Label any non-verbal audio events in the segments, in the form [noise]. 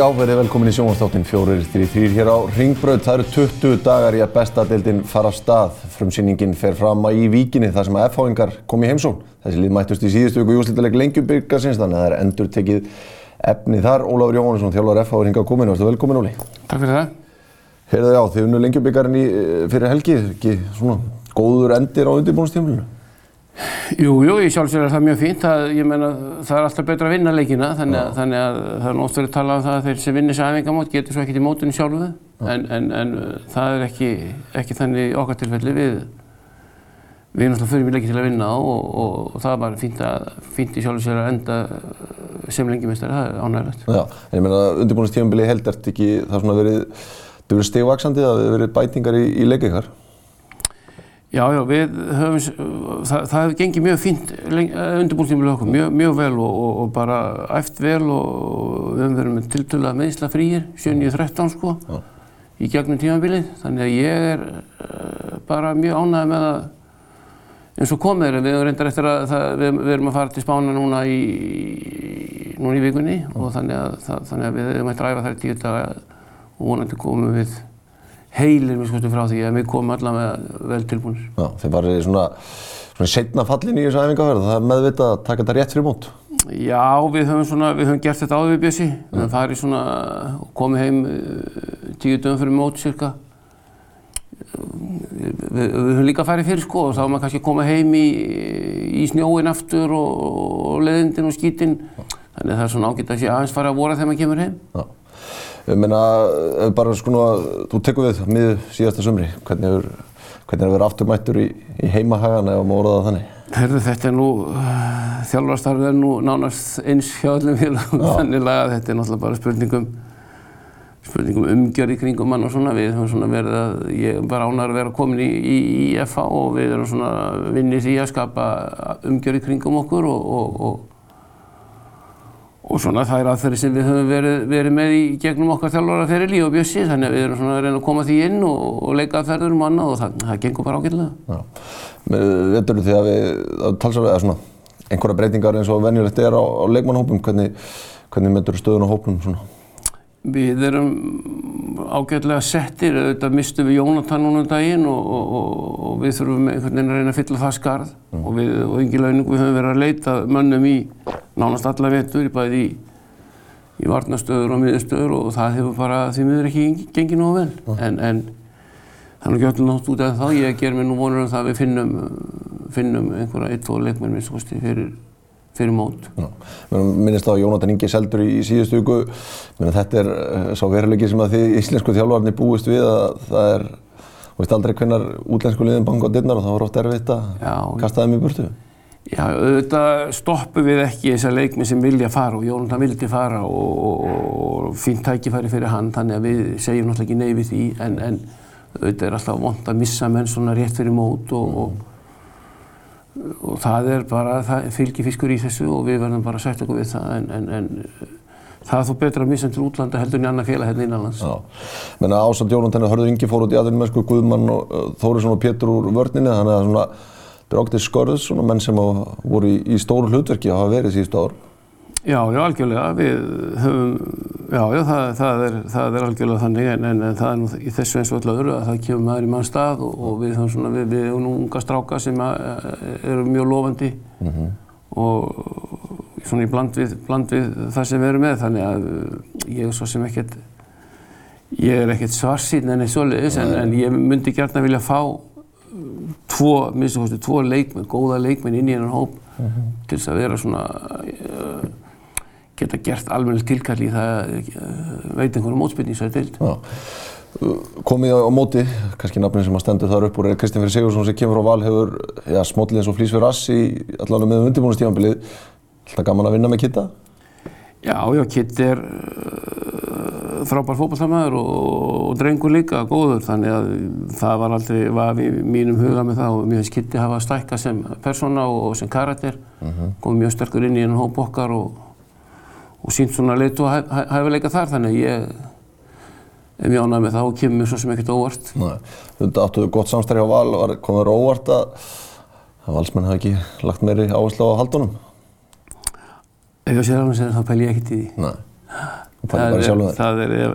Já, verið velkomin í sjónvastáttin fjórir þrý þrýr hér á Ringbröð. Það eru 20 dagar í að bestadeildin fara af stað. Frumsýningin fer fram í víkinni þar sem að F-háingar kom í heimsón. Þessi lið mættust í síðustu viku í úslítaleg lengjubyrgarsins þannig að það er endur tekið efni þar. Ólafur Jóhannesson, þjálfur F-háir hingað komin. Varstu velkomin, Óli? Takk fyrir það. Heyrðu já, þið unnu lengjubyrgarinn fyrir helgi. Ekki svona góður endir á undirbúinustímlunu? Jú, jú, ég sjálfsvegar er það mjög fínt að ég menna það er alltaf betra að vinna leikina þannig að, þannig að það er oft verið að tala um það að þeir sem vinnir sér æfingamót getur svo ekkert í mótunum sjálfu en, en, en það er ekki, ekki þannig okkar tilfelli við við náttúrulega förum í leiki til að vinna og, og, og það er bara fínt, að, fínt í sjálfsvegar að enda sem lengjumestari, það er ánægilegt. Já, en ég menna undirbúinustímlið held ert ekki það svona verið, það verið stegvaksandi, það verið bætingar í, í leikikar? Já, já, við höfum, það, það hefur gengið mjög fínt undirbúinnstímulega okkur, mjög, mjög vel og, og, og bara æft vel og við höfum verið með tiltölulega meðsla frýir, 7.13 sko, já. í gegnum tímabilið, þannig að ég er uh, bara mjög ánægð með að eins og komið er, við höfum reyndar eftir að það, við, við erum að fara til spána núna í, núna í vikunni já. og þannig að, það, þannig að við höfum að dræfa þær tíu daga og vonandi komum við heilir við skoðum frá því að við komum allavega vel tilbúinir. Já, þeir var svona, svona setna fallin í þessu æfingaferð, það er meðvitað að taka þetta rétt fyrir mót? Já, við höfum, svona, við höfum gert þetta áður við Bjössi, við höfum farið svona, komið heim tíu dögum fyrir mót cirka. Við, við, við höfum líka farið fyrir sko og þá var maður kannski að koma heim í, í snjóin aftur og, og leðindin og skítinn, þannig að það er svona ágætt að sé aðeins fara að vora þegar maður kemur heim. Já. Ég meina, ef bara sko, þú tekur við miður síðasta sumri, hvernig hefur hvernig er verið afturmættur í, í heimahagan ef maður orðaða þannig? Herðu, þetta er nú, uh, þjálfarstarfið er nú nánast eins hjá öllum félagum, þannig að þetta er náttúrulega bara spurningum, spurningum umgjörð í kringum mann og svona. Við höfum svona verið að, ég er bara ánægður að vera komin í, í, í FH og við erum svona vinnið því að skapa umgjörð í kringum okkur og, og, og Og svona það er aðferði sem við höfum verið, verið með í gegnum okkar þjálfara ferili og Bjössi þannig að við erum svona að reyna að koma því inn og, og leika aðferður um annað og það, það gengur bara ágætilega. Já, veitur því að við talsum við að svona einhverja breytingar eins og venjulegt er á, á leikmannhópum, hvernig, hvernig myndur stöðun á hópum svona? Við erum ágætilega settir, auðvitað mistum við Jónatan núna um daginn og, og, og við þurfum einhvern veginn að reyna að fylla það skarð mm. og við, og yngi launum, við höfum verið að leita mönnum í nánast alla vetur, bæði í, í varnastöður og miðurstöður og það hefur bara því miður ekki gengið nógu vel. Mm. En, en það er ekki öll nátt út af þá, ég ger mér nú vonur um það að við finnum, finnum einhverja eitt, tvo leikmenn minnst fyrir fyrir mót. Minnist á Jónatan Ingi Seldur í síðustu viku, þetta er sá veruleiki sem að þið íslensku þjálfarnir búist við að það er, þú veist aldrei hvernar útlensku liðin banka á dyrnar og það var oft erfitt að kasta þeim í burtu. Já, auðvitað stoppum við ekki þessar leikmi sem vilja fara og Jónatan vildi fara og, og, og fínt tækifæri fyrir hann, þannig að við segjum náttúrulega ekki nei við því en, en auðvitað er alltaf vond að missa menn svona rétt fyrir mót og, og og það er bara, það fylgir fiskur í þessu og við verðum bara að setja okkur við það en, en, en það er þó betra að til útlanda heldur en í annað félag hérna innanlands. Já, menna ásand Jónantenni hörður Ingi fór út í aðeins mennsku Guðmann og uh, Þórisson og Pétur úr vörninni þannig að svona, það er okkur skörðs svona menn sem voru í, í stóru hlutverki að hafa verið síðustu ár. Já, já, algjörlega. Við höfum, já, já, það, það, er, það er algjörlega þannig en, en, en það er nú í þessu eins og öllu öðru að það kemur maður í mann stað og, og við höfum svona, við, við unga stráka sem eru mjög lofandi mm -hmm. og svona í bland við, bland við það sem við erum með þannig að ég er svo sem ekkert, ég er ekkert svarsýn en eitt svoleiðis en, en ég myndi gert vilja fá tvo, minnst þú veist, tvo leikmenn, góða leikmenn inn í hennar hóp mm -hmm. til þess að vera svona uh, geta gert alveg tilkalli í það veit einhverju mótspilni í svo deild. Komið á móti, kannski nafnin sem að stendur þar upp úr er Kristján Fyrir Sigursson sem kemur á val hefur ja, smóllið eins og flýs fyrir ass í allavega með undirbúinustífanbilið. Alltaf gaman að vinna með Kitta? Já, já, Kitt er uh, frábær fókbaltamaður og, og drengur líka, góður, þannig að það var aldrei, var í mínum huga með það og mjög hans Kitti hafa stækkað sem persóna og sem karakter, uh -huh. komið mjög sterkur inn í ennum hóp okkar og og sínt svona leitu að hæfileika þar þannig ég er mjög ánægð með það og kemur mér svo sem ekkert óvart. Nei, þú áttuðu gott samstæri á val, kom þér óvart að að valsmenn hafi ekki lagt meiri áherslu á haldunum? Ef ég á sér alveg sér þá pæl ég ekkert í því. Nei. Það er, er, það er ef,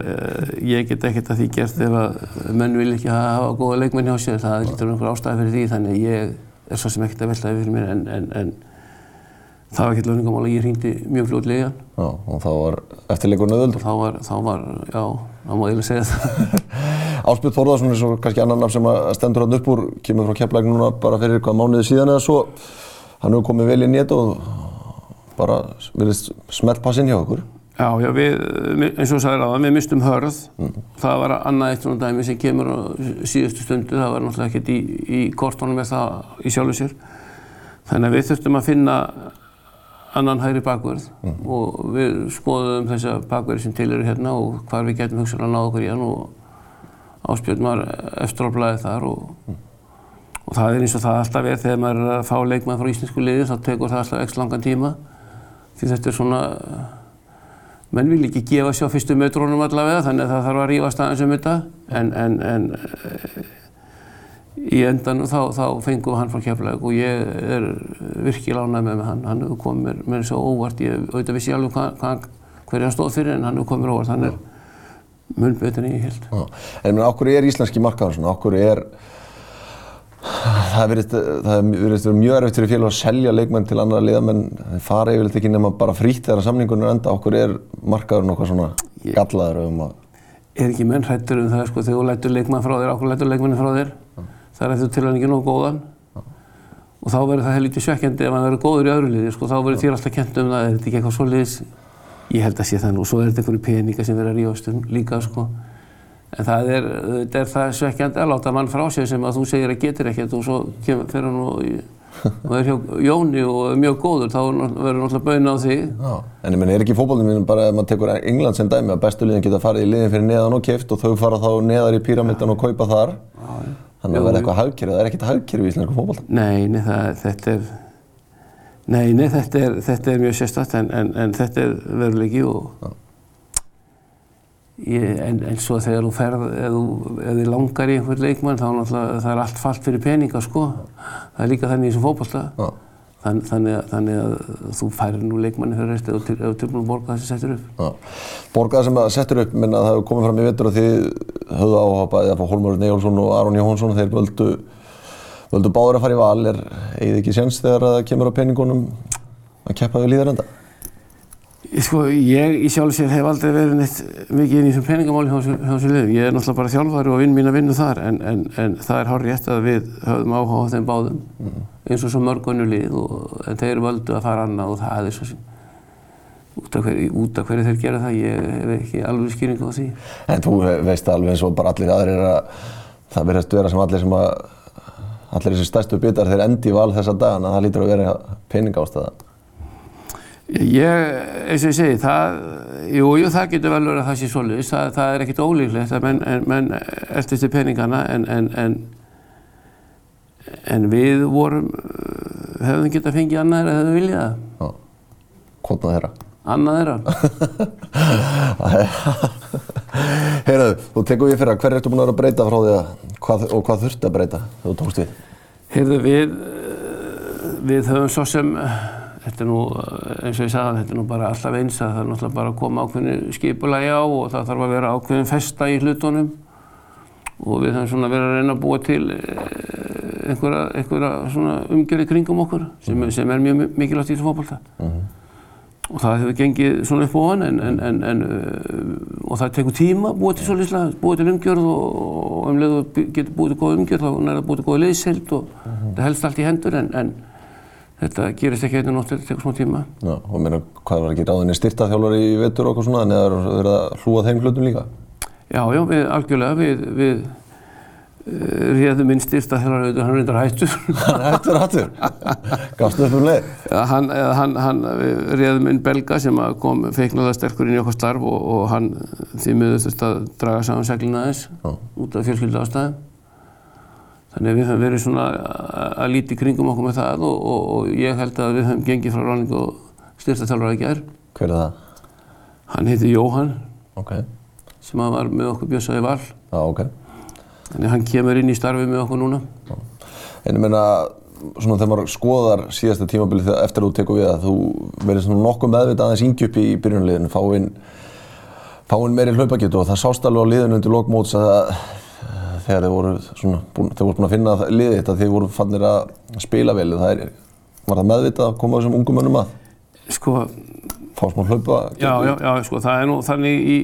ég get ekkert að því gert ef að menn vil ekki hafa góða leikmenn hjá sér, það getur einhver ástæði fyrir því þannig ég er svo sem ekkert að veltaði fyrir mér en, en, en það var ekkert lögningamál að ég hringdi mjög fljóðlega í hann. Já, og þá var eftirleikur nöðuld? Þá var, þá var, já, það má eiginlega segja það. [laughs] Áspjöld Þórðarsson er svo kannski annan nafn sem stendur hann upp úr, kemur frá Keflæk núna bara fyrir hvað mánuði síðan eða svo. Hann hefur komið vel í nét og bara verið smeltpassinn hjá okkur. Já, já, við, eins og sagði ráðan, við mistum hörð. Mm. Það var annað eitt svona dæmi sem kemur á síðustu stundu, það var náttúrulega ekkert í, í kortónum með það í sjálfu sér. Þannig að við þurftum að finna annan hægri bakverð mm. og við skoðum þessa bakverði sem til eru hérna og hvar við getum hugsaðan að náða okkur í hann og áspjörn var eftir á blæði þar og, mm. og það er eins og það alltaf er þegar maður er að fá leikmann frá íslensku liði þá tekur það alltaf ekki langan tíma því þetta er svona menn vil ekki gefa sér á fyrstu mötrónum allavega þannig að það þarf að rífast aðeins um þetta en, en, en í endan þá, þá fengum við hann frá Keflavík og ég er virkilega ánæg með hann. Hann hefur komið mér, mér svo óvart, ég auðvitað vissi alveg hvað, hvað, hverja hann stóð fyrir en hann hefur komið mér óvart. Hann er mun betur en ég held. En ég meina, okkur er íslenski markaðar svona, okkur er það verðist verið mjög erfitt fyrir félag að selja leikmenn til annara liðamenn það fara yfirleitt ekki nema bara frítt þegar samningunum er enda okkur er markaður nokkað svona gallaður um að Er ekki menn hrættur um það sko þegar þú lætur leikmann frá þér, okkur lætur leikmannin frá þér. Það er eftir til hann ekki nógu góðan og þá verður það helviti svekkjandi ef hann verður góður í öðru liði sko þá verður þér alltaf kent um það, er þetta ekki eitthvað svo liðis ég held að sé það nú, svo er þetta einhverju peninga sem verður að ríðast um líka sko En það er, er það svekkjandi að láta mann frá sig sem að þú segir að getur ekkert og svo fyrir hann og er hjá Jóni og er mjög góður, þá verður náttúrulega bauðin á því. Já, en ég menn, er ekki fókbólinn bara ef maður tekur England sem dæmi að bestu liðin geta farið í liðin fyrir neðan og keft og þau fara þá neðar í píramítan og kaupa þar. Já. Þannig að verður eitthvað hagkerfið, það er ekkert hagkerfið í íslensku fókbólta. Nei, nei, það, þetta er, nei, nei, þetta er, þetta er mjög sérstatt en, en, en þetta er veruleiki og Ég, en, en svo þegar þú ferð, ef þið langar í einhvern leikmann þá náttúrulega það er allt fallt fyrir peninga sko. Það er líka þannig í þessum fókbalta. Þann, þannig, þannig að þú færir nú leikmanni fyrir ef þú tilbúin að borga það sem settur upp. Ja. Borga það sem settur upp, minna það hefur komið fram í vettur að þið höfðu áhapað eða Hólmur Nejálsson og Aron Jóhansson þeir völdu, völdu báður að fara í val. Er eigið ekki séns þegar það kemur á peningunum að keppa við líðarenda? Sko, ég í sjálfsér hef aldrei verið neitt mikið inn í þessum peningamáli hjá þessum liðum. Ég er náttúrulega bara þjálfari og vinn mín að vinna þar en, en, en það er hár rétt að við höfum áhuga á þeim báðum mm. eins og svo mörgunnu lið og þeir völdu að fara annað og það er svo sem út af hverju, út af hverju þeir gera það, ég hef ekki alveg skýringa á því. En þú veist alveg eins og bara allir aðrir að það verðast vera sem allir sem að allir þessi stærstu bitar þeir endi í val þessa dagana, það lítur að vera peningástaða. Ég, eins og ég segi, það, jú, jú, það getur vel verið að það sé svolítið, það, það er ekkert ólíklegt að menn, menn þessi peningana en, en, en, en við vorum, hefðum getað að fengið annað þeirra þegar við viljað það. Já, hvort þeirra? Annað þeirra. [laughs] Heyrðu, þú tekum við fyrir að hver ertu búin að vera að breyta frá því að, hvað, og hvað þurfti að breyta þegar þú tókst við? Heyrðu, við, við höfum svo sem, þetta er nú, eins og ég sagði, þetta er nú bara alltaf eins að það er náttúrulega bara að koma ákveðinu skipulagi á og það þarf að vera ákveðin festa í hlutunum og við höfum svona verið að reyna að búa til eh, einhverja, einhverja svona umgjörði kringum okkur sem, mm. sem er mjög mikilvægt í þessu fólkválta mm -hmm. og það hefur gengið svona upp á hann en, en, en, en uh, og það tekur tíma að búa til svolítið, búa til umgjörð og, og um leið og getur búið til góða umgjörð þá er það búið til góða leiðsild og mm -hmm. það helst allt í hendur en þetta gerist ekki einu nótt, þetta tekur smá tíma. Já, og mér meina, hvað var ekki ráðinni styrtaþjálfari í vettur og eitthvað svona, en eða verið að hlúa þeim hlutum líka? Já, já, við algjörlega, við, við uh, réðum inn styrtaþjálfari auðvitað, hann reyndar hættur. [laughs] Hann hættur, hættur? Gafstu upp um leið? Já, hann, hann, hann réðum inn belga sem kom feiknaða sterkur inn í okkar starf og, og hann því miður þurfti að draga saman seglina aðeins út af fjölskylda ástæðum. Þannig að við höfum verið svona að líti kringum okkur með það og, og, og ég held að við höfum gengið frá ráningu og styrtaþjálfur að gera. Hver er það? Hann heiti Jóhann okay. sem var með okkur bjössaði val. Ah, okay. Þannig að hann kemur inn í starfið með okkur núna. En ég meina, svona þegar maður skoðar síðasta tímabilið eftir að þú tekur við að þú verður svona nokkuð meðvitað aðeins íngjöp í inn fáinn meiri hlaupagetu og það sást alveg á liðinu undir lokmóts að þegar þeir voru svona, búin, þeir voru búin að finna liðið þetta þeir voru fannir að spila vel það er, var það meðvitað að koma þessum ungum mönnum að Sko, fá smá hlaupa já, já, já, sko, það er nú þannig í,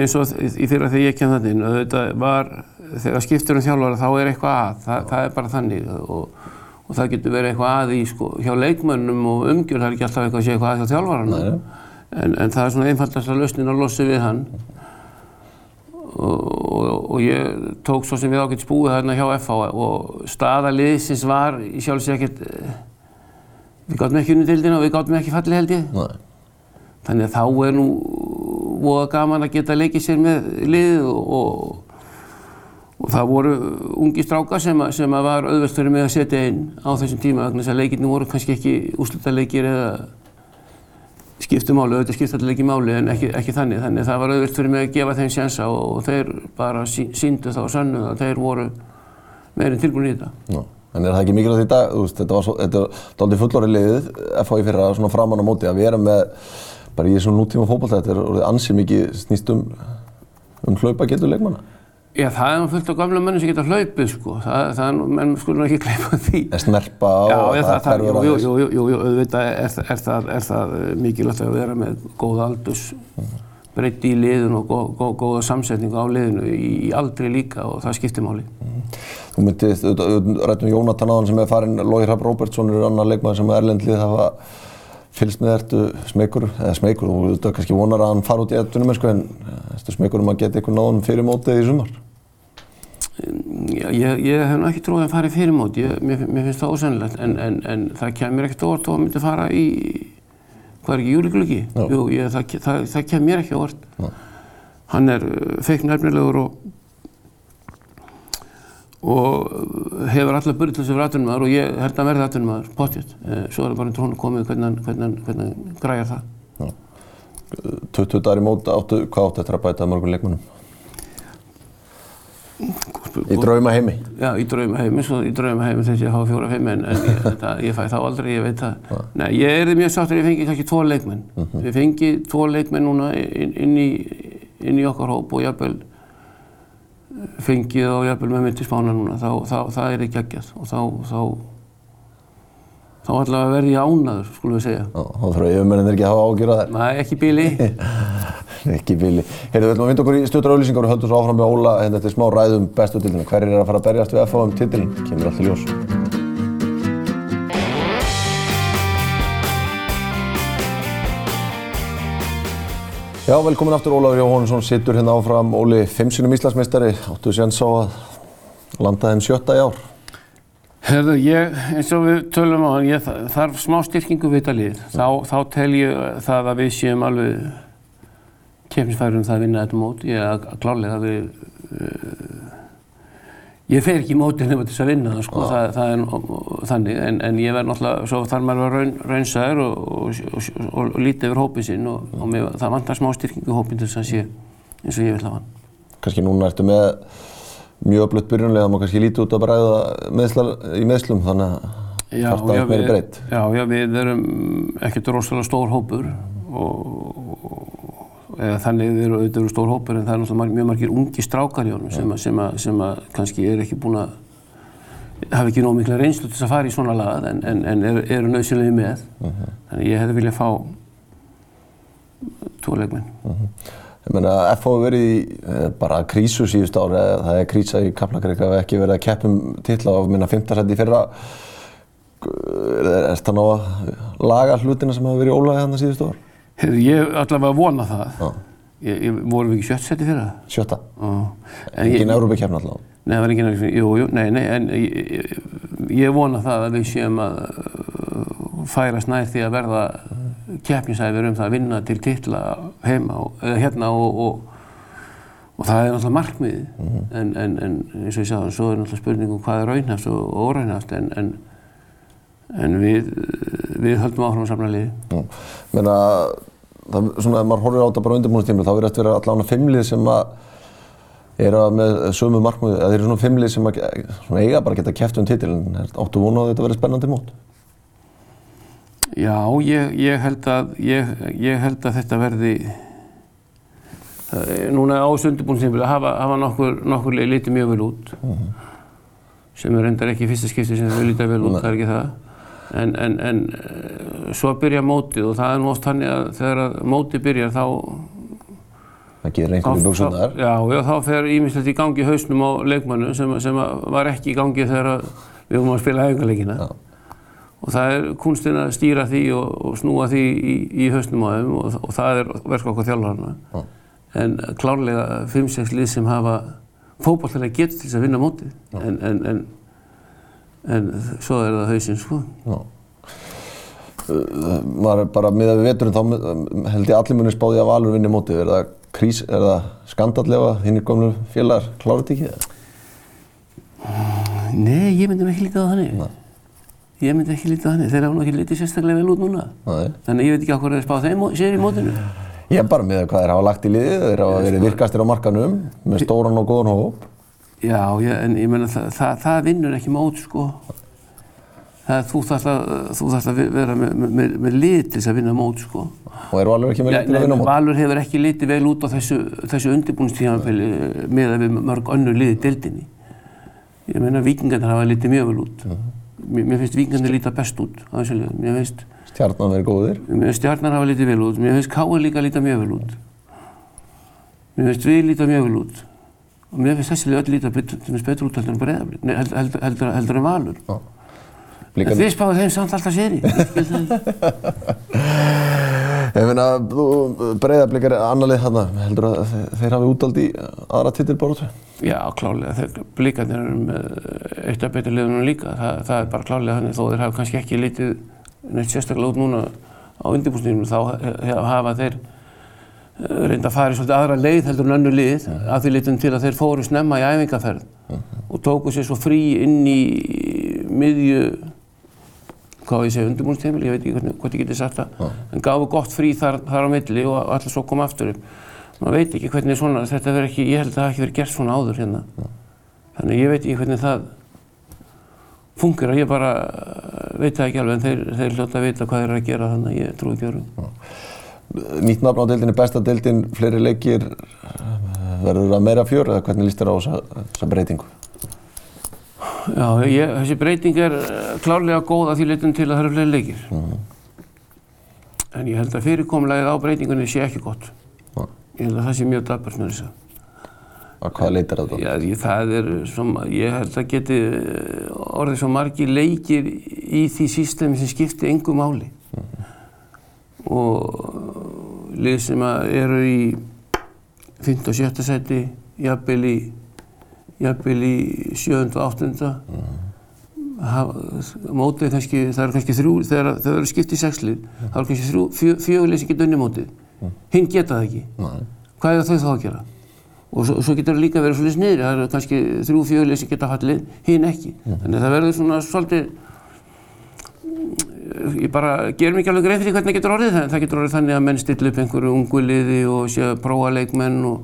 eins og í fyrra þegar ég kem þannig inn, auðvitað var, þegar skiptur um þjálfara þá er eitthvað að, það, það er bara þannig og, og það getur verið eitthvað að í, sko, hjá leikmönnum og umgjörð, það er ekki alltaf eitthvað að sé eitthvað að hjá þjálfaranum. En, en það er svona einfaldast að lausnin að losa við hann og, og, ég tók svo sem við ágætt spúið þarna hjá FH og staða liðsins var í sjálfsveit ekkert, við gáttum ekki unni dildina og við gáttum ekki fallið held ég. Nei. Þannig að þá er nú voða gaman að geta leikið sér með liðið og, og það voru ungi strákar sem, að, sem að var auðvelt fyrir mig að setja inn á þessum tíma vegna þess að leikirni voru kannski ekki úrslutaleikir eða skiptumáli, auðvitað skiptalegi máli en ekki, ekki þannig. Þannig að það var auðvelt fyrir mig að gefa þeim sjansa og, og þeir bara sí, síndu þá sannuð að þeir voru meirinn tilbúin í þetta. Já. En er það ekki mikilvægt í dag, veist, þetta var svo, þetta er aldrei fullorðið liðið, FH í fyrra svona framann á móti, að vera með bara í þessum nútíma er orðið ansið mikið snýst um, um hlaupa getur leikmanna. Já, það er nú fullt af gamla mennum sem geta hlaupið, sko. Það, það er nú, menn skulum ekki [laughs] gleyma því. Er snerpa á, já, það, það, hverfur jú, aðeins. jú, jú, jú, auðvitað er, er, er, það, það mikilvægt að vera með góða aldurs breytti í liðinu og gó, gó, góða samsetningu á liðinu í, í aldri líka og það skiptir máli. Þú myndið, rættum Jónatan áðan sem er farin, Lói Hrapp Róbertsson er annar leikmaður sem er erlendlið hafa fylgst með ertu smekur, eða smekur, þú veit kannski vonar að hann fara út í ettunum en ertu smekur um að geta einhvern náðum fyrir mótið í sumar? Já, ég, ég hef ekki trúið að fara í fyrirmót, ég, mér, mér finnst það ósennilegt en, en, en það kemur ekkert þó að myndi fara í, hvað er ekki, júliglöki? Já. Jú, ég, það, það, það kemur ekki óvart. Já. Hann er feikn efnilegur og, og hefur alla burði til þess að vera atvinnumæður og ég held að hann verði atvinnumæður, pottjött. Svo er það bara undir honum komið hvernig hann, græjar það. 20 dagar í mót, áttu, hvað áttu eftir að bæta mörgum leikmannum? Í drauma heimi? Já, í drauma heimi, svo í drauma heimi þess að hafa fjóra fimm en, en ég, það, ég fæ þá aldrei, ég veit það. Nei, ég er mjög sáttur að ég fengi kannski tvo leikmenn. Ég fengi tvo leikmenn núna inn, inn, í, inn í okkar hóp og jafnvel fengið og jafnvel með til spána núna, þá, þá, það er ekki geggjað og þá, þá, þá allavega verði ég ánaður, skulum við segja. Já, þá þurfa yfirmennin ekki að hafa ágjur að þær. Nei, ekki bíli. [laughs] ekki bíli. Heyrðu, við ætlum að vinda okkur í stuttar auðlýsingar og höldum svo áfram með Óla hérna eftir smá ræðum bestu tildina. Hverjir er að fara að berjast við FH um tildin? Kemur allt í ljós. Já, velkomin aftur Ólafur Jóhannesson, sittur hérna áfram. Óli, fimm sinum Íslandsmeistari, áttu sér sá að landa þeim sjötta í ár. Herðu, ég, eins og við tölum á hann, ég þa- þarf smá styrkingu við þetta lið. Þá, þá tel ég það að við séum alveg kemsfæri um það að vinna þetta mót. Ég er að klálega við, uh, ég fer ekki í mótið nema til þess að vinna það, sko. Það, það er þannig, en, en ég verð náttúrulega, svo þarf maður að vera raun, raunsæður og, og, og, og, lítið yfir hópið sinn og, og mér, það vantar smá styrkingu í hópin til þess að sé eins og ég vil hafa hann. Kannski núna ertu með mjög öflutt byrjunlega, má kannski lítið út að bræða meðslar, í meðslum, þannig að já, aðeins meiri breytt. Já, já, við erum ekkert rosalega stór hópur og, eða þannig við erum auðvitað stór hópur en það er náttúrulega mjög margir ungi strákar í honum sem, sem, sem að kannski er ekki búin að hafa ekki nóg mikla reynslu til þess að fara í svona lagað en, en, en eru, eru nöðsynlega með. Þannig ég hefði viljað fá tvo leikmenn. Ég meina, FH hefur verið í eh, bara krísu síðust ári, það er krísa í Kaplakrika og ekki verið að keppum titla og minna 15 seti í fyrra. Er, er það ná að laga hlutina sem hafa verið í ólægi þannig síðust ár? Hefði ég allavega vona það. Já. Ég, ég, vorum við ekki sjött seti fyrir það? Sjötta. En Engin Európa keppna allavega. Nei, það var enginn að, jú, jú, nei, nei, en ég, ég- vona það að við séum að færast nær því að verða keppnisæfir um það að vinna til titla heima og, hérna og, og, og það er náttúrulega markmiðið en, en, en eins og ég sagði, svo er náttúrulega spurningum hvað er raunhæft og óraunhæft en, en, en við, við höldum áfram að samla liði. Já. Meina, það, svona, ef maður horfir á þetta bara undirbúinustímil, þá verður þetta vera allavega fimmlið sem að eru með sömu markmiði, eða þeir eru svona fimmlið sem að, svona, eiga bara að geta keppt um titilin. Áttu vona að þetta verði spennandi mót? Já, ég, ég, held að, ég, ég held að þetta verði núna á sundubúnstímfili hafa, hafa nokkur, nokkur litið mjög vel út. Sem er reyndar ekki fyrsta skipti sem þau lítið vel út, það er ekki það. En, en, en eh, svo byrja mótið og það er nú oft þannig að þegar að mótið byrjar þá Það gerir einhverju buksunar. já, já, þá fer ímislegt í gangi hausnum á leikmannum sem, sem var ekki í gangi þegar við vorum að spila æfingarleikina Já. Og það er kunstinn að stýra því og, og snúa því í, í hausnum á þeim og, og það er verk okkar þjálfarna Já. en klárlega 5-6 lið sem hafa fótballtilega getur til þess að vinna mótið en, en, en, en svo er það hausinn sko. Uh, Maður er bara miðað við veturinn þá um, held ég allir munir spáði að Valur vinni mótið. Er það krís, er það skandallega hinnir komlu félagar klára þetta ekki? Nei, ég myndi ekki líta á þannig ég myndi ekki líta á þannig, þeir hafa nú ekki litið sérstaklega vel út núna Nei. þannig að ég veit ekki á hverju þeir spá þeim mó- sér í mótinu Ég er bara með hvað þeir hafa lagt í liðið, þeir hafa verið virkastir á markanum með stóran og góðan hóp. Já, ég, en ég meina það, það, það vinnur ekki mót sko það, þú þarft að, þú þarft að vera með, með, með, lið til þess að vinna mót sko Og eru Valur ekki með lið til að vinna mót? Valur hefur ekki litið vel út á þessu, þessu undirbúinstíðanfæli með að við mörg önnur liði deildinni. Ég meina vikingarnir hafa litið mjög vel út. Mér, mér finnst vikingarnir líta best út á þessu liðum. Mér finnst, Stjarnan verið góðir. mér finnst stjarnar hafa litið vel út. Mér finnst káir líka líta mjög vel út. Mér finnst við líta mjög vel út. Og mér finnst þessi lið öll líta betur, út heldur en breyðablið. Nei, heldur, heldur, heldur, heldur en valur. Já. Líka, En þið spáðu þeim samt alltaf séri. Ég meina, þú breyðarblikar annarlið þarna, heldur að þeir, þeir hafi útald í aðra titilbarótu? Já, klálega. Þeir blíkarnir eru með eitt af betur liðunum líka. Það, það er bara klálega þannig þó þeir hafa kannski ekki litið neitt sérstaklega út núna á undirbúrsnýjum þá hafa þeir eh, reynda að fara í svolítið aðra leið heldur en önnu lið að því litum til að þeir fóru snemma í æfingaferð og tóku sér svo frí inn í miðju hvað ég segja, undirbúrstímil, ég veit ekki hvernig, hvort ég geti sagt það, en gafu gott frí þar, þar á milli og allir svo kom aftur upp. Maður veit ekki hvernig svona, þetta verður ekki, ég held að það hafi ekki verið gert svona áður hérna. Þannig ég veit ekki hvernig það funkar, ég bara eh, veit það ekki alveg, en þeir, þeir hljóta að vita hvað þeir eru að gera þannig að ég trúi ekki öðrum. Nýtt nafn á deildinni, besta deildin, fleiri leikir, verður það meira fjör eða hvernig líst þér á þessa, breytingu? Já, ég, þessi breyting er eh, klárlega góð að því leitum til að það eru fleiri leikir. En ég held að fyrirkomlegið á breytingunni sé ekki gott. Já. Ég held að það sé mjög dabart með þess að. Að hvað leitar þetta? Já, ég, það er svona, ég held að geti eh, orðið svo margir leikir í því sístemi sem skipti engu máli. Og lið sem eru í 5. og 7. seti, jafnvel í, jafnvel í 7. og 8. Hafa, mótið kannski, það eru kannski þrjú, þegar þau eru skipt í sexlið, það eru kannski þrjú, fjö, fjögurlið sem geta unni mótið. Hinn geta það ekki. Nei. Hvað er þau þá að gera? Og svo, svo getur það líka verið svolítið sniðri, það eru kannski þrjú, fjögurlið sem geta fallið, hinn ekki. Þannig að það verður svona svolítið, ég bara ger ekki alveg greið fyrir hvernig það getur orðið það, það getur orðið þannig að menn stilla upp einhverju ungu liði og sé að prófa leikmenn og,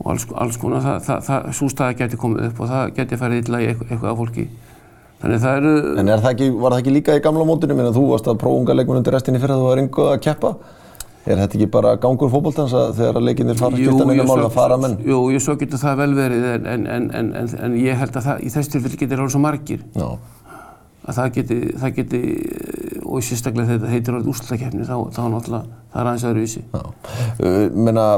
og alls, alls konar, það, það, það, svo staða geti komið upp og það geti farið illa í eitthvað, af fólki. Þannig að það eru, En er það ekki, var það ekki líka í gamla mótinu? Minna, þú varst að prófa unga leikmenn undir restinni fyrir að þú var yngu að keppa. Er þetta ekki bara gangur fótboltans að þegar leikinnir fara að skipta neina mál að fara menn? jú, jú, svo getur það vel verið en, en, en, en, en, en ég held að það, í þessu tilfelli getur orðið svo margir Já. að það geti, það geti og sérstaklega þegar þetta heitir orðið úrslutakefni þá, þá náttúrulega, það er aðeins öðruvísi. Já. Uh, menna,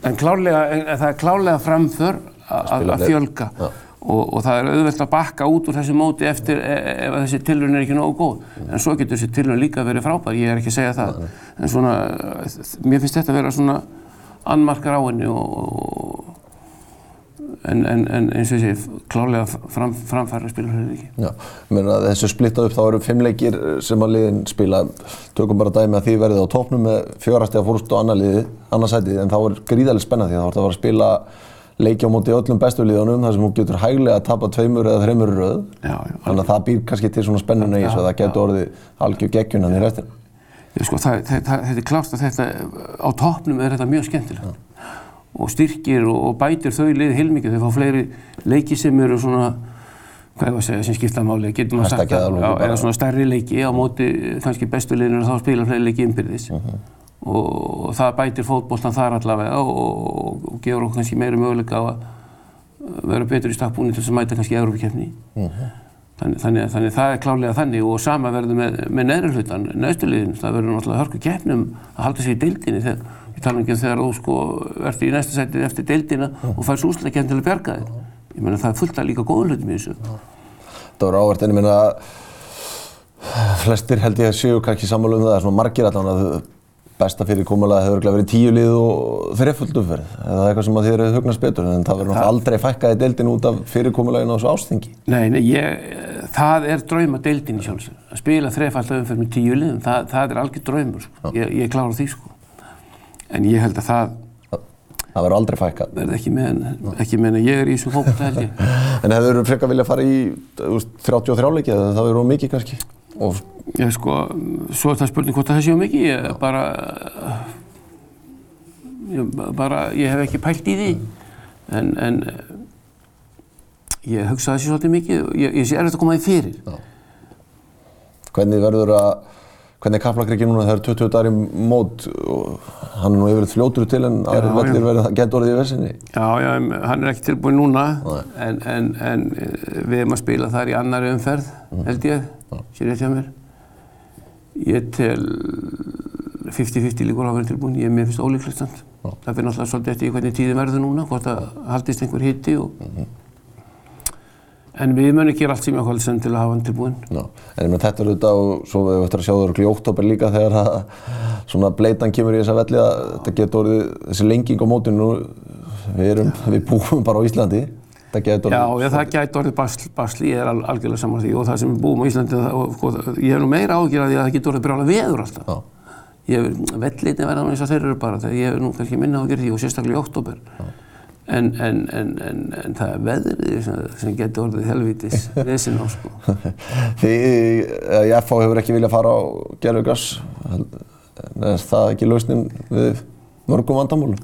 En, klárlega, en það er klárlega framför að að fjölga Já. Og, og það er auðvelt að bakka út úr þessu móti eftir e- e- ef að þessi tilraun er ekki nógu góð. En svo getur þessi tilraun líka verið frábær, ég er ekki að segja það. En svona, mér finnst þetta að vera svona annmarkar á henni og, en, en, en eins og ég segi, klárlega fram, framfæra að spila fyrir ekki. já, menna þessu splitta upp þá eru fimm leikir sem að liðin spila. Tökum bara dæmi að því verðið á topnum með fjórastega fórst og annar liði, annarsætið, en þá er gríðarlega spennandi því þá ertu að fara að spila leiki á móti öllum bestu liðunum þar sem þú getur hæglega að tapa tveimur eða þreimur röð. Já, já, Þannig að það býr kannski til svona spennuna í þessu að það getur orðið algjör geggjunan í restina. Ég, sko, það, það, það, þetta er klárt að þetta, á toppnum er þetta mjög skemmtilegt. Og styrkir og, og bætir þau lið heilmikið, þau fá fleiri leiki sem eru svona, hvað ég var að segja, sem skipta máli, getur maður sagt það, já, eða svona stærri leiki á móti kannski bestu liðinu þá spila fleiri leiki innbyrðis og það bætir fótboltan þar allavega og, og, gefur okkur kannski meiri möguleika á að vera betur í stakkbúinu til þess að mæta kannski í Európa-keppni. Þannig, þannig, að- þannig að það er klálega þannig og sama verður með, með neðri hlutan, neðstuliðin, það verður náttúrulega hörku keppnum að halda sig í deildinni þegar, ég tala ekki um þegar þú sko ert í næsta sætið eftir deildina og fær súsleikinn til að bjarga þig. Ég meina það er fullt af líka góðu hlutum í þessu. Það var ávert en ég meina flestir held ég að séu kannski sammála um það, svona margir allan að besta fyrir komulega hefur verið tíu lið og þreföld umferð eða eitthvað sem að þið eru hugnast betur en það verður náttúrulega aldrei fækkaði deildin út af fyrirkomulegin á þessu ástingi. Nei, nei, ég, það er drauma deildin í sjálfsög. Að spila þrefald umferð með tíu liðum, það, það er algjör draumur, sko. Ég, ég klára því, sko. En ég held að það Það verður aldrei fækkað. verði ekki með, ekki með en ég er í þessu fólkvölda held ég. [laughs] En hefur þú frekar viljað fara í þú veist, 33 leiki eða það verður mikið kannski? Og Ég sko, svo er það spurning hvort það séu mikið, ég bara, ég, bara, ég hef ekki pælt í því, en, en ég hugsa það sé svolítið mikið, ég, ég sé erfitt að koma því fyrir. hvernig verður að, hvernig er kaplakriki núna? Þegar 20 dagar í mót og hann er nú yfirleitt fljótur til en aðrir Já, vellir já. verður gett orðið í versinni. Já, já, hann er ekki tilbúin núna, en, en, en eh, við erum að spila þar í annari umferð, held ég, sér rétt hjá mér. Ég tel 50-50 líkur á að vera tilbúin, ég er mér finnst ólíklegt samt. Það fyrir náttúrulega svolítið eftir hvernig tíðin verður núna, hvort það haldist einhver hitti og... En við munum gera allt sem ég ákvæmlega sem til að hafa hann tilbúin. Já, en ég meina þetta er auðvitað og svo við eftir að sjá það örugglega í oktober líka þegar að svona bleitan kemur í þessa velli að þetta getur orðið þessi lenging á mótinu. Við erum, við búum bara á Íslandi getur Já, orðið já, það gæti orðið basl, basli, ég er al, algjörlega saman því og það sem við búum á Íslandi, það, og, sko, ég hef nú meira ágjör að því að það getur orðið brjála veður alltaf. Já, Ég hef vellitin verða eins og þeir eru bara þegar ég hef nú kannski minna ágjör því og sérstaklega í oktober. En, en, en, en, en það er veðrið sem, sem getur orðið helvítis [laughs] vesin á sko. Þið, eða í FH hefur ekki viljað fara á gerfugas er það ekki lausnin við mörgum vandamálum?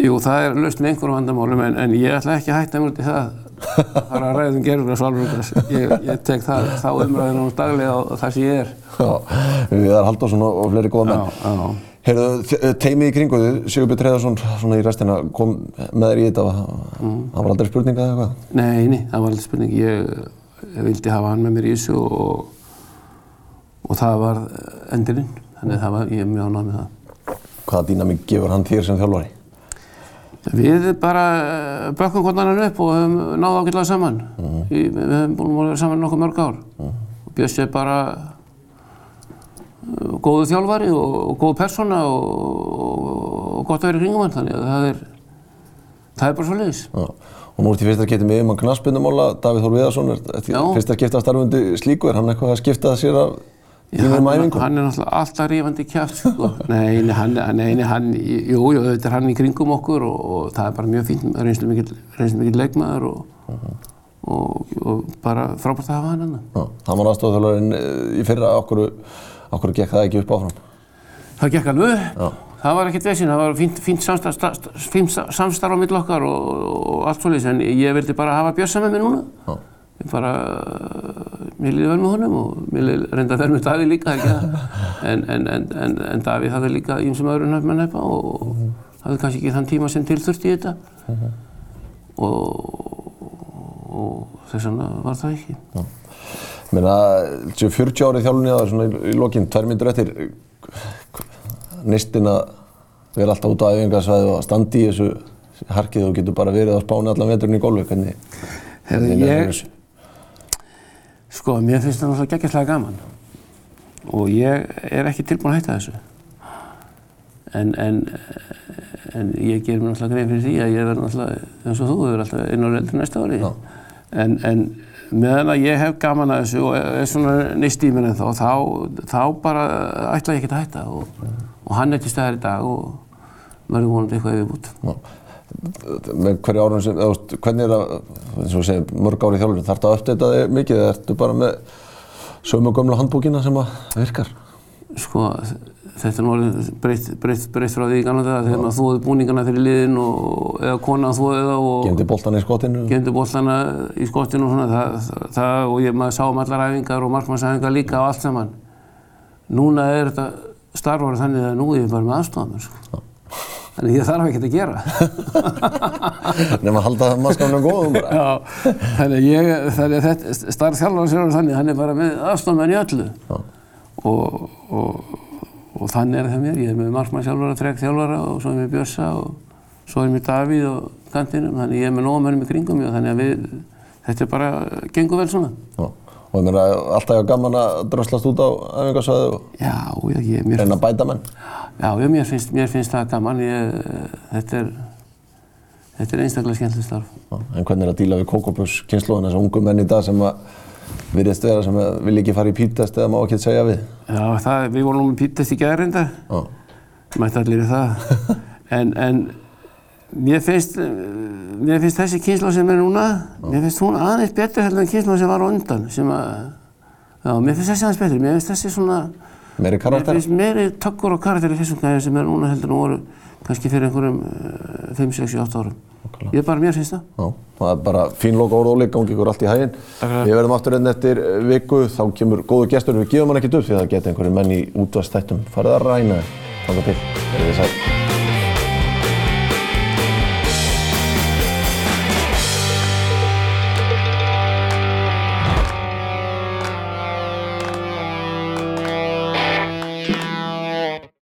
Jú, það er löst með einhverjum vandamálum en, en ég ætla ekki að hætta mér út í það. Það fara að ræða um gerfugras og alvegras. Ég, ég tek það, þá umræðinu um daglega og það sem ég er. Já, Viðar Halldórsson og fleiri góða menn. Heyrðu, þ- teimið í kringu þið, Sigurbjörn Treðarsson svona í restina, kom með þér í þetta og Mm. það var aldrei spurninga eða eitthvað? Nei, nei, það var alltaf spurning. Ég, ég vildi hafa hann með mér í þessu og, og það var endurinn. Þannig að það var, ég er mjög ánægð með það. Hvaða dýnamík gefur hann þér sem þjálfari? Við bara eh, bökkum hvort annan upp og höfum náð ágætlega saman. Í, við höfum búin að vera saman nokkuð mörg ár. Og Bjössi er bara eh, góðu þjálfari og, og góð persóna og, og, og gott að vera í kringum hann. Þannig að það er, það er bara svo leiðis. Já. Og nú ert í fyrsta getið með yfirmann knaspindumála, Davíð Þór Viðarsson, er því Já. fyrsta skipta starfundi slíku, er hann eitthvað að skipta sér af þínum hann, hann er náttúrulega alltaf rífandi kjátt sko. [laughs] nei, hann, nei, hann, jú, jú, þetta er hann í kringum okkur og, og það er bara mjög fínt, reynslu mikill leikmaður og, og, og bara frábært að hafa hann hann. Já, hann var aðstofþjálfarinn í fyrra, okkur, okkur gekk það ekki upp áfram. Það gekk alveg upp. Já. Það var ekkert vesinn, það var fínt, fínt, samstarf, samstarf á mill okkar og, og allt svolítið, en ég vildi bara hafa Bjössa með mér núna. Já. Ég bara, mér líði vel með honum og mér reynda vel með Davíð líka. [laughs] En, en, en, en, en Davíð hafði líka ímsum öðrum nefn að nefna og, og hafði kannski ekki þann tíma sem til þurfti í þetta. Og, og þess vegna var það ekki. Ég meina, þessu 40 árið þjálfunni að svona í, í lokinn, tvær myndur eftir, neistinn að vera alltaf út á æfingarsvæði og að standa í þessu harkið og getur bara verið á spáni allan veturinn í golfi, hvernig, Herði, hvernig ég? Sko, mér finnst það náttúrulega geggjastlega gaman og ég er ekki tilbúin að hætta þessu. En, en, en ég ger mér náttúrulega grein fyrir því að ég verð náttúrulega, eins og þú, verður alltaf einu ári eldur næsta ári. En, en meðan að ég hef gaman að þessu og er svona neist í mér en þá, þá, þá bara ætla ég ekki að hætta og, og hann er til staðar í dag og verður vonandi eitthvað yfirbútt. Með hverju árum sem, eða, hvernig er það, eins og segjum, mörg árið þjálfurinn, þarf það að uppdata þig mikið eða ertu bara með sömu gömlu handbókina sem að virkar? Sko, þetta er orðið breytt, breytt, breytt frá því í gamla daga þegar maður þóði búningana fyrir liðin og eða konan þóði það og Gemdi boltan í skotinu? gemdi bollana í skottinu og svona það, það, það og ég maður sá um allar æfingar og markmannsæfingar líka og allt saman. Núna er þetta starfar þannig að nú er ég bara með aðstofamenn sko. Þannig ég þarf ekkert að gera. [laughs] Nefn að halda mannskapnum góðum bara. Já, þannig ég, þannig að þetta, starf þjálfara sér þannig, hann er bara með aðstofamenn í öllu. Og, og, og þannig er það mér, ég er með markmann sjálfara, þrek þjálfara og svo er mér Björsa og svo er mér Davíð og kantinum, þannig ég er með nógamennum í kringum og þannig að við, þetta er bara, gengur vel svona. Já. Og ég meina alltaf ég gaman að dröslast út á æfingarsvæðu og reyna að bæta menn. já, já, mér finnst, mér finnst það gaman, ég, þetta er, þetta er einstaklega skemmtileg starf. Já, En hvernig er að díla við kókopus kynnslóðan þessar ungu menn í dag sem virðist vera sem vilja ekki fara í pítest eða má ekki segja við? Já, það, við vorum nú með pítast í gæðarindar, Já. mætti allir í það, [laughs] en, en mér finnst, eh, mér finnst þessi kynsla sem er núna, mér finnst hún aðeins betur heldur en kynsla sem var á undan, sem að, já, mér finnst þessi aðeins betur, mér finnst þessi svona, Meiri mér karakter? finnst meiri tökkur og karakter í þessum gæðar sem er núna heldur en voru kannski fyrir einhverjum 5, 6, 7, 8 árum. Ég bara, mér finnst það. Já, það er bara fín loka orð Óli, gangi ykkur allt í hæginn. fyrir. Við verðum aftur einn eftir viku, þá kemur góðu gestur, við gefum hann ekkert upp því það geta einhverju menn í útvastættum farið að ræna þeim. Þannig til, verðið sæl.